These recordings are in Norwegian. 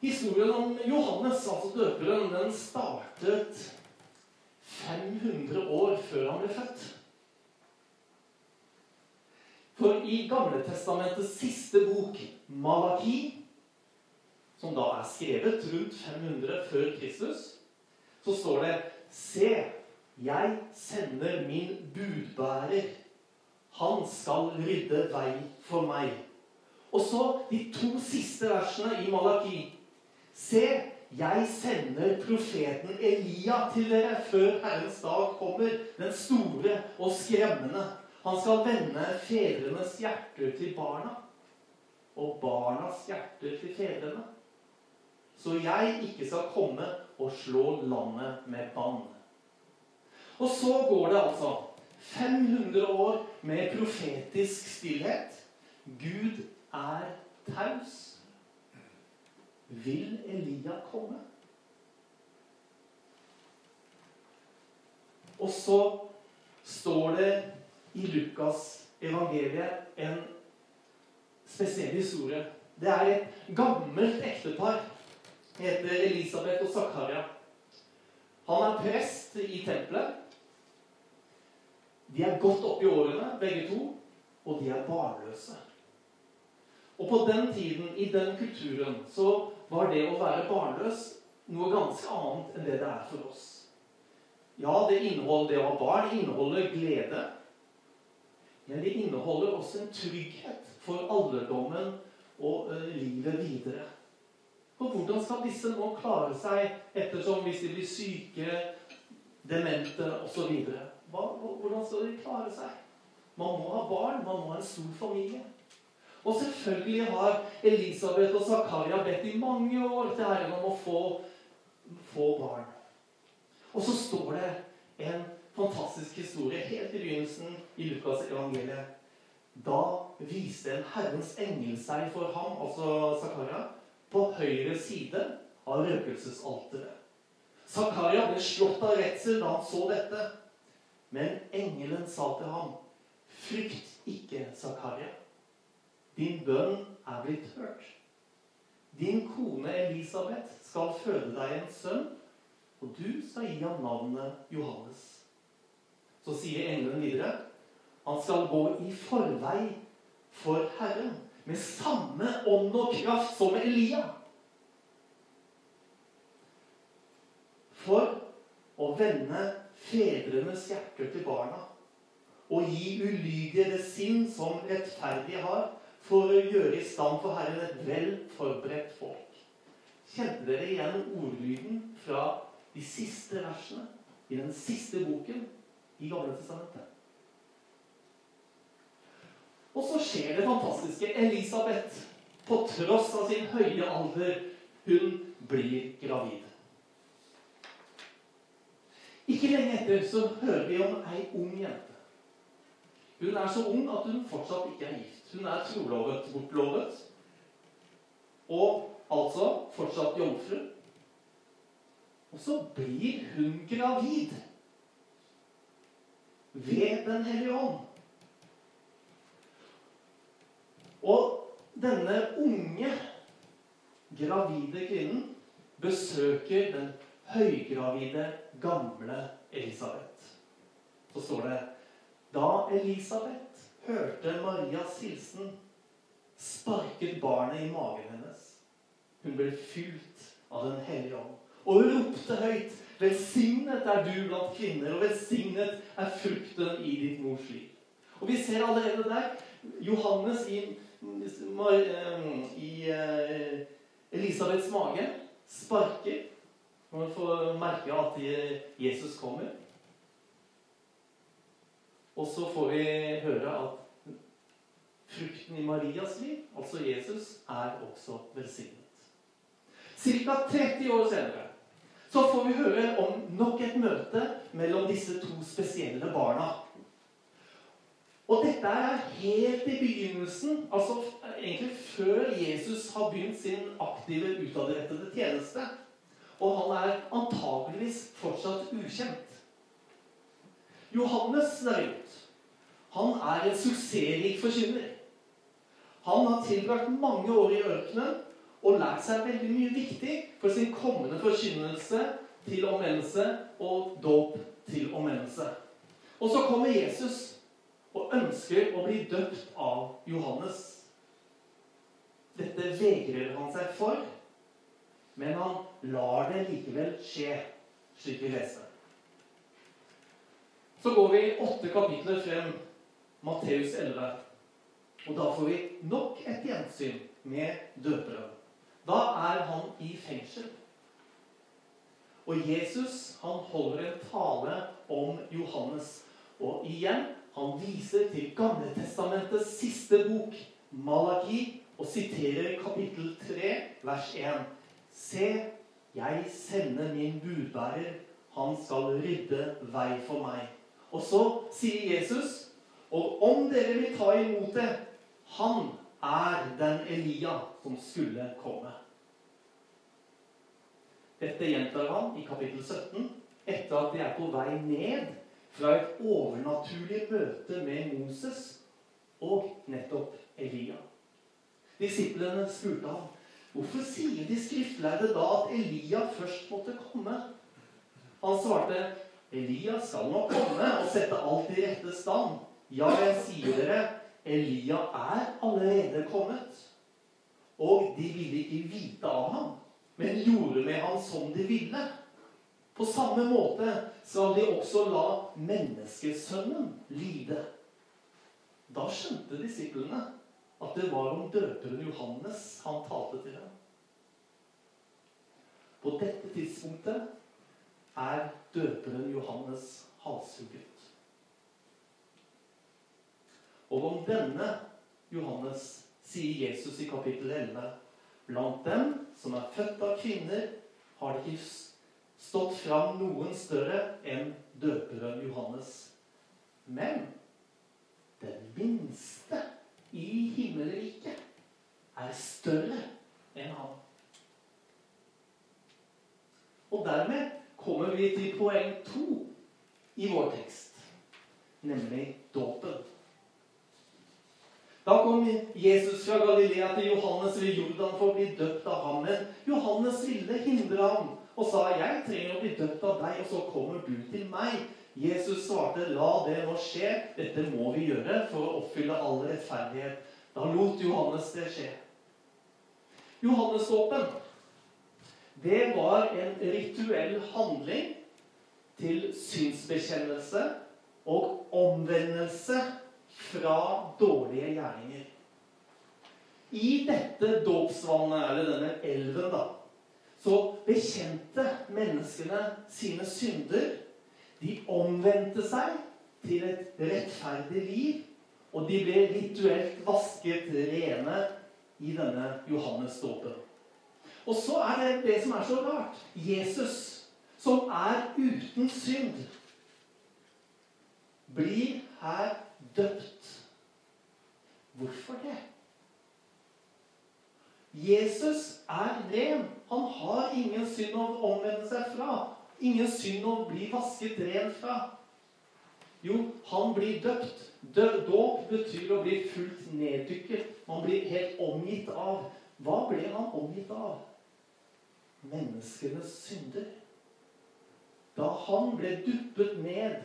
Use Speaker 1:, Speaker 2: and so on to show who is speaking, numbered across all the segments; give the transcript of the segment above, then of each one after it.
Speaker 1: Historien om Johannes, altså døperen, den startet 500 år før han ble født. For i Gamletestamentets siste bok, Malaki, som da er skrevet rundt 500 før Kristus, så står det Se, jeg sender min budbærer. Han skal rydde vei for meg. Og så de to siste versene i Malaki. Se, jeg sender profeten Elia til dere før Herrens dag kommer, den store og skremmende. Han skal vende fedrenes hjerter til barna, og barnas hjerter til fedrene. Så jeg ikke skal komme og slå landet med bann. Og så går det altså 500 år med profetisk stillhet. Gud er taus. Vil Elia komme? Og så står det i Lukas evangeliet en spesiell historie. Det er et gammelt ektepar. Heter Elisabeth og Zakaria. Han er prest i tempelet. De er godt oppe i årene, begge to, og de er barnløse. Og på den tiden, i den kulturen, så var det å være barnløs noe ganske annet enn det det er for oss. Ja, det inneholder det å ha barn inneholder glede. Men det inneholder også en trygghet for alderdommen og ø, livet videre. For hvordan skal disse nå klare seg ettersom hvis de blir syke, demente osv.? Hvordan skal de klare seg? Man må ha barn, man må ha en stor familie. Og selvfølgelig har Elisabeth og Zakaria bedt i mange år til Herren om å få, få barn. Og så står det en fantastisk historie helt i begynnelsen i Lukas evangeliet. Da viste en Herrens engel seg for ham, altså Zakaria, på høyre side av røkelsesalteret. Zakaria ble slått av redsel da han så dette. Men engelen sa til ham, 'Frykt ikke, Zakaria.' Din bønn er blitt hørt. Din kone Elisabeth skal føde deg en sønn, og du skal gi ham navnet Johannes. Så sier engelen videre han skal gå i forvei for Herren med samme ånd og kraft som Elia. For å vende fedrenes hjerter til barna og gi ulydige det sinn som rettferdige har, for å gjøre i stand for Herren et vel forberedt folk. Kjente dere igjen ordlyden fra de siste versene i den siste boken i Gamle testamentet? Og så skjer det fantastiske. Elisabeth, på tross av sin høye alder, hun blir gravid. Ikke lenge etter så hører vi om ei ung jente. Hun er så ung at hun fortsatt ikke er gift. Hun er trolovet, bortlovet. Og altså fortsatt jomfru. Og så blir hun gravid. Ved Den hellige ånd. Og denne unge, gravide kvinnen besøker den høygravide, gamle Elisabeth. Så står det da Elisabeth hørte Marias hilsen, sparket barnet i magen hennes. Hun ble fylt av Den hellige ånd og ropte høyt Velsignet er du blant kvinner, og velsignet er frukten i ditt mors liv. Og vi ser allerede der Johannes i, i uh, Elisabeths mage sparker. Man får merke at Jesus kommer. Og så får vi høre at frukten i Marias liv, altså Jesus, er også velsignet. Ca. 30 år senere så får vi høre om nok et møte mellom disse to spesielle barna. Og dette er helt i begynnelsen, altså egentlig før Jesus har begynt sin aktive, utadrettede tjeneste. Og han er antageligvis fortsatt ukjent. Johannes derimot, han er en suksessrik forkynner. Han har tilbrakt mange år i ørkenen og lært seg veldig mye viktig for sin kommende forkynnelse til omvendelse og dåp til omvendelse. Og så kommer Jesus og ønsker å bli døpt av Johannes. Dette vegrer han seg for, men han lar det likevel skje, slik vi leser. Så går vi åtte kapitler frem, Matteus 11. Og da får vi nok et gjensyn med døperen. Da er han i fengsel. Og Jesus han holder en tale om Johannes. Og igjen han viser til Gamletestamentets siste bok, Malaki, og siterer kapittel 3, vers 1. Se, jeg sender min budbærer. Han skal rydde vei for meg. Og så sier Jesus, og om dere vil ta imot det, han er den Elia som skulle komme. Dette gjentar han i kapittel 17 etter at de er på vei ned fra et overnaturlig møte med Moses og nettopp Elia. Disiplene spurte ham hvorfor sier de skriftlærde da at Elia først måtte komme. Han svarte Elia skal nå komme og sette alt i rette stand. Ja, jeg sier dere, Elia er allerede kommet. Og de ville ikke vite av ham, men gjorde med ham som de ville. På samme måte skal de også la menneskesønnen lide. Da skjønte disiplene at det var om døperen Johannes han talte til dem. På dette tidspunktet er døperen Johannes halshugget. Og om denne Johannes sier Jesus i kapittel 11.: Blant dem som er født av kvinner, har det ikke stått fram noen større enn døperen Johannes. Men den minste i himmelriket er større enn han. Og dermed kommer vi til poeng to i vår tekst, nemlig dåpen. Da kom Jesus fra Galilea til Johannes ved Jordan for å bli døpt av ham. Men Johannes ville hindre ham og sa, 'Jeg trenger å bli døpt av deg, og så kommer du til meg.' Jesus svarte, 'La det nå skje. Dette må vi gjøre for å oppfylle all rettferdighet.' Da lot Johannes det skje. Johannesdåpen, det var en rituell handling til synsbekjennelse og omvendelse fra dårlige gjerninger. I dette dåpsvannet, eller denne elven, da, så bekjente menneskene sine synder. De omvendte seg til et rettferdig liv, og de ble rituelt vasket rene i denne Johannes-dåpen. Og så er det det som er så rart. Jesus, som er uten synd, blir her døpt. Hvorfor det? Jesus er ren. Han har ingen synd å omvende seg fra. Ingen synd å bli vasket ren fra. Jo, han blir døpt. Dåp betyr å bli fullt neddykket. Man blir helt omgitt av. Hva ble han omgitt av? Menneskenes synder. Da han ble duppet ned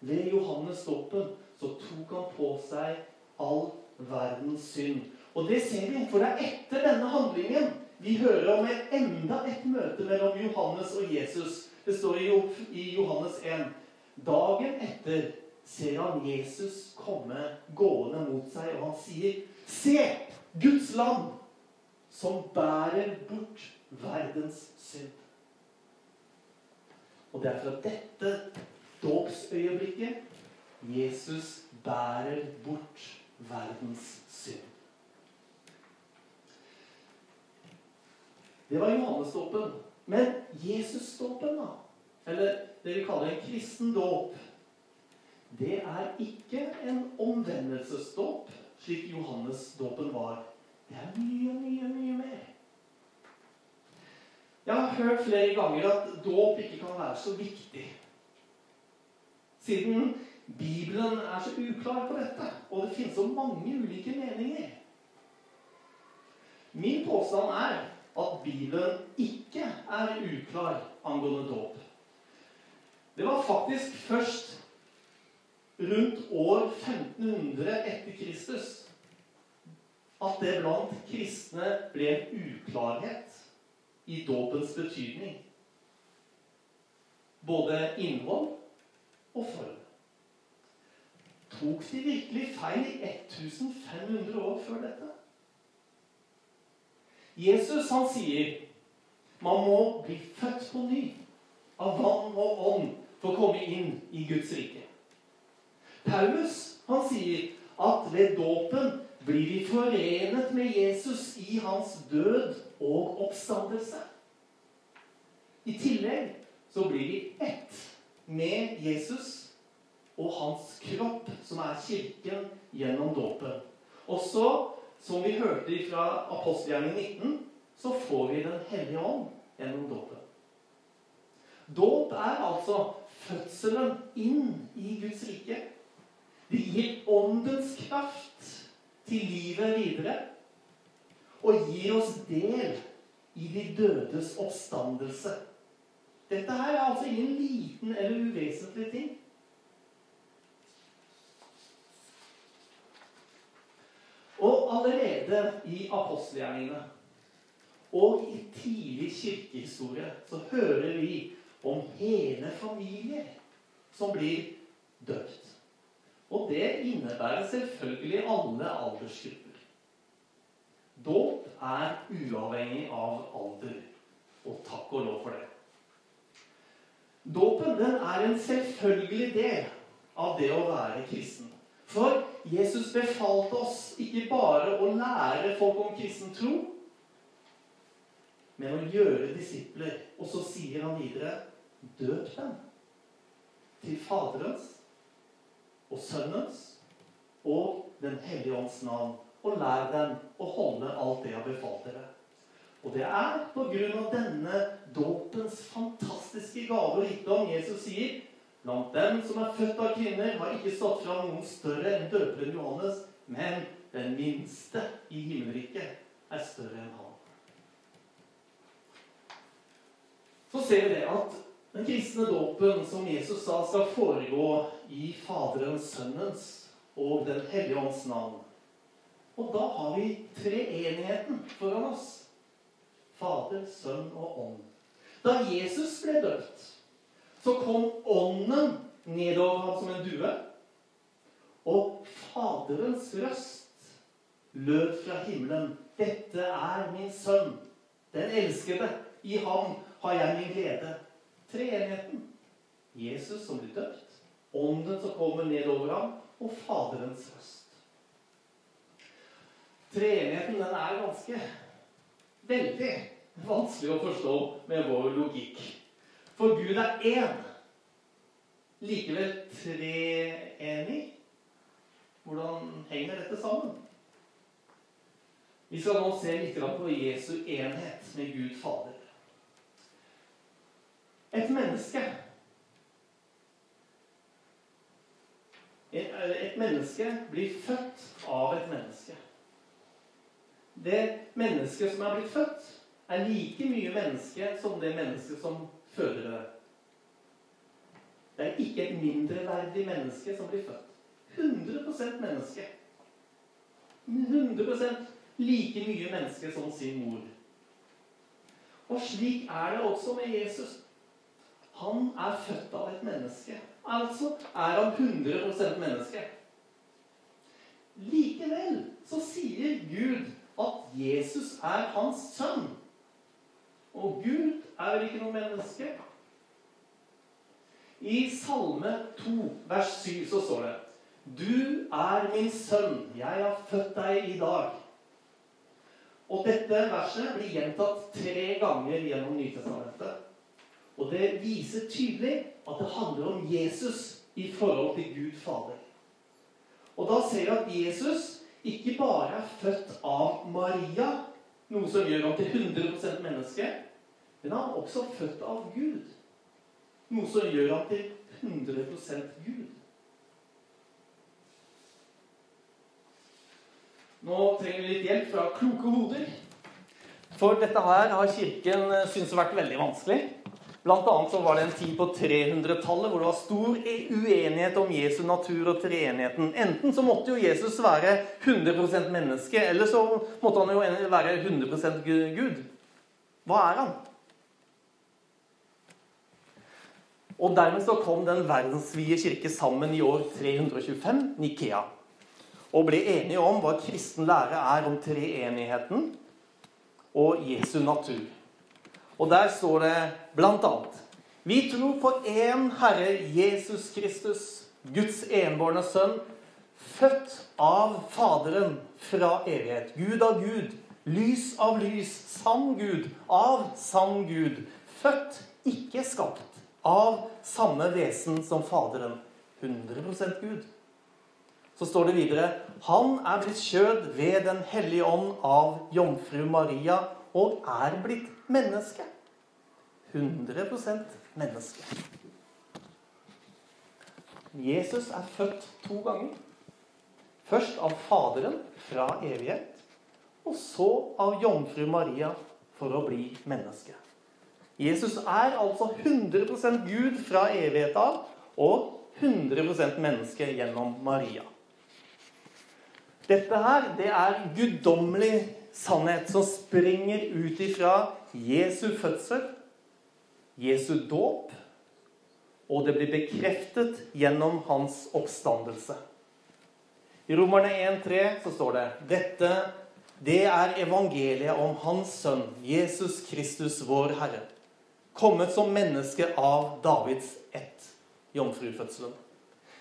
Speaker 1: ved Johannes dåpen, så tok han på seg all verdens synd. Og det ser vi, for det er etter denne handlingen vi hører om et enda et møte mellom Johannes og Jesus. Det står i Johannes 1. Dagen etter ser han Jesus komme gående mot seg, og han sier, 'Se, Guds land, som bærer bort verdens synd'. Og det er fra dette dåpsøyeblikket Jesus bærer bort verdens synd. Det var Johannesdåpen. Men Jesusdåpen, da, eller det vi kaller en kristen dåp, det er ikke en omvendelsesdåp, slik Johannesdåpen var. Det er mye, mye, mye mer. Hørt flere ganger at dåp ikke kan være så viktig. Siden Bibelen er så uklar på dette, og det finnes så mange ulike meninger. Min påstand er at Bibelen ikke er uklar angående dåp. Det var faktisk først rundt år 1500 etter Kristus at det blant kristne ble uklarhet i dåpens betydning. Både innhold og form. Tok de virkelig feil i 1500 år før dette? Jesus han sier man må bli født på ny av vann og ånd for å komme inn i Guds rike. Paulus han sier at ved dåpen blir vi forenet med Jesus i hans død og oppstandelse. I tillegg så blir vi ett med Jesus og hans kropp, som er kirken, gjennom dåpen. Og så, som vi hørte fra apostelgjerningen 19, så får vi Den hellige ånd gjennom dåpen. Dåp er altså fødselen inn i Guds rike. Det gir åndens kraft til livet videre og gir oss del i de dødes oppstandelse. Dette her er altså ingen liten eller uvesentlig ting. Og allerede i apostelgjerningene og i tidlig kirkehistorie så hører vi om hele familier som blir døpt. Det innebærer selvfølgelig alle aldersgrupper. Dåp er uavhengig av alder. Og takk og lov for det. Dåpen den er en selvfølgelig del av det å være kristen. For Jesus befalte oss ikke bare å lære folk om kristen tro, men å gjøre disipler. Og så sier han videre døp dem til Faderens og Sønnens og Den hellige ånds navn. Og lær dem å holde alt det jeg befalt dere. Og det er på grunn av denne dåpens fantastiske gave og rikdom Jesus sier Blant dem som er født av kvinner, har ikke stått fram noen større enn døperen Johannes, men den minste i himmelriket er større enn han. Så ser vi det at den kristne dåpen som Jesus sa skal foregå i Faderens, Sønnens og Den hellige ånds navn. Og da har vi treenigheten foran oss. Fader, Sønn og Ånd. Da Jesus ble døpt, så kom Ånden nedover ham som en due. Og Faderens røst lød fra himmelen. Dette er min sønn, den elskede. I ham har jeg min glede. Treenigheten. Jesus som blir døpt, Ånden som kommer ned over ham, og Faderens røst. Treenigheten den er ganske veldig vanskelig å forstå med vår logikk. For Gud er én. Likevel treenig. Hvordan henger dette sammen? Vi skal nå se litt på Jesu enhet med Gud Fader. Et menneske Et menneske blir født av et menneske. Det mennesket som er blitt født, er like mye menneske som det mennesket som føder det. Det er ikke et mindreverdig menneske som blir født. 100% menneske. 100% like mye menneske som sin mor. Og slik er det også med Jesus. Han er født av et menneske. Altså er han 100 menneske. Likevel så sier Gud at Jesus er hans sønn. Og Gud er vel ikke noe menneske? I Salme 2, vers 7, så står det Du er min sønn, jeg har født deg i dag. Og dette verset blir gjentatt tre ganger gjennom Nytestamentet. Og det viser tydelig at det handler om Jesus i forhold til Gud Fader. Og da ser vi at Jesus ikke bare er født av Maria, noe som gjør ham til 100 menneske, men han er også født av Gud, noe som gjør ham til 100% Gud. Nå trenger vi litt hjelp fra kloke hoder. For dette her har Kirken eh, syntes vært veldig vanskelig. Blant annet så var det en tid på 300-tallet hvor det var stor uenighet om Jesu natur og treenigheten. Enten så måtte jo Jesus være 100% menneske, eller så måtte han jo være 100% Gud. Hva er han? Og dermed så kom den verdensvide kirke sammen i år 325, Nikea, og ble enige om hva kristen lære er om treenigheten og Jesu natur. Og der står det blant annet Vi tror på én Herre Jesus Kristus, Guds enbårne sønn, født av Faderen fra evighet. Gud av Gud, lys av lys, sann Gud av sann Gud. Født, ikke skapt av samme vesen som Faderen. 100% Gud. Så står det videre Han er blitt kjød ved Den hellige ånd av jomfru Maria og er blitt menneske. 100% menneske. Jesus er født to ganger. Først av Faderen fra evighet, og så av jomfru Maria for å bli menneske. Jesus er altså 100% Gud fra evighet av og 100% menneske gjennom Maria. Dette her, det er guddommelig sannhet som springer ut ifra Jesu fødsel, Jesu dåp, og det blir bekreftet gjennom hans oppstandelse. I Romerne 1,3 så står det dette det er evangeliet om Hans sønn, Jesus Kristus, vår Herre kommet som menneske av Davids ett, jomfrufødselen.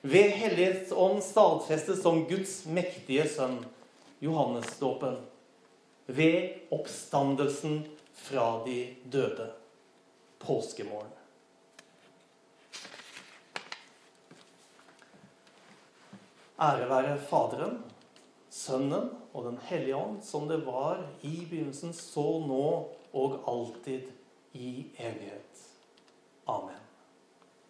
Speaker 1: Ved Hellighetsånd stadfestet som Guds mektige sønn, Johannesdåpen. Ved oppstandelsen fra de døde, påskemorgen. Ære være Faderen, Sønnen og Den hellige ånd, som det var i begynnelsen, så nå og alltid i evighet. Amen.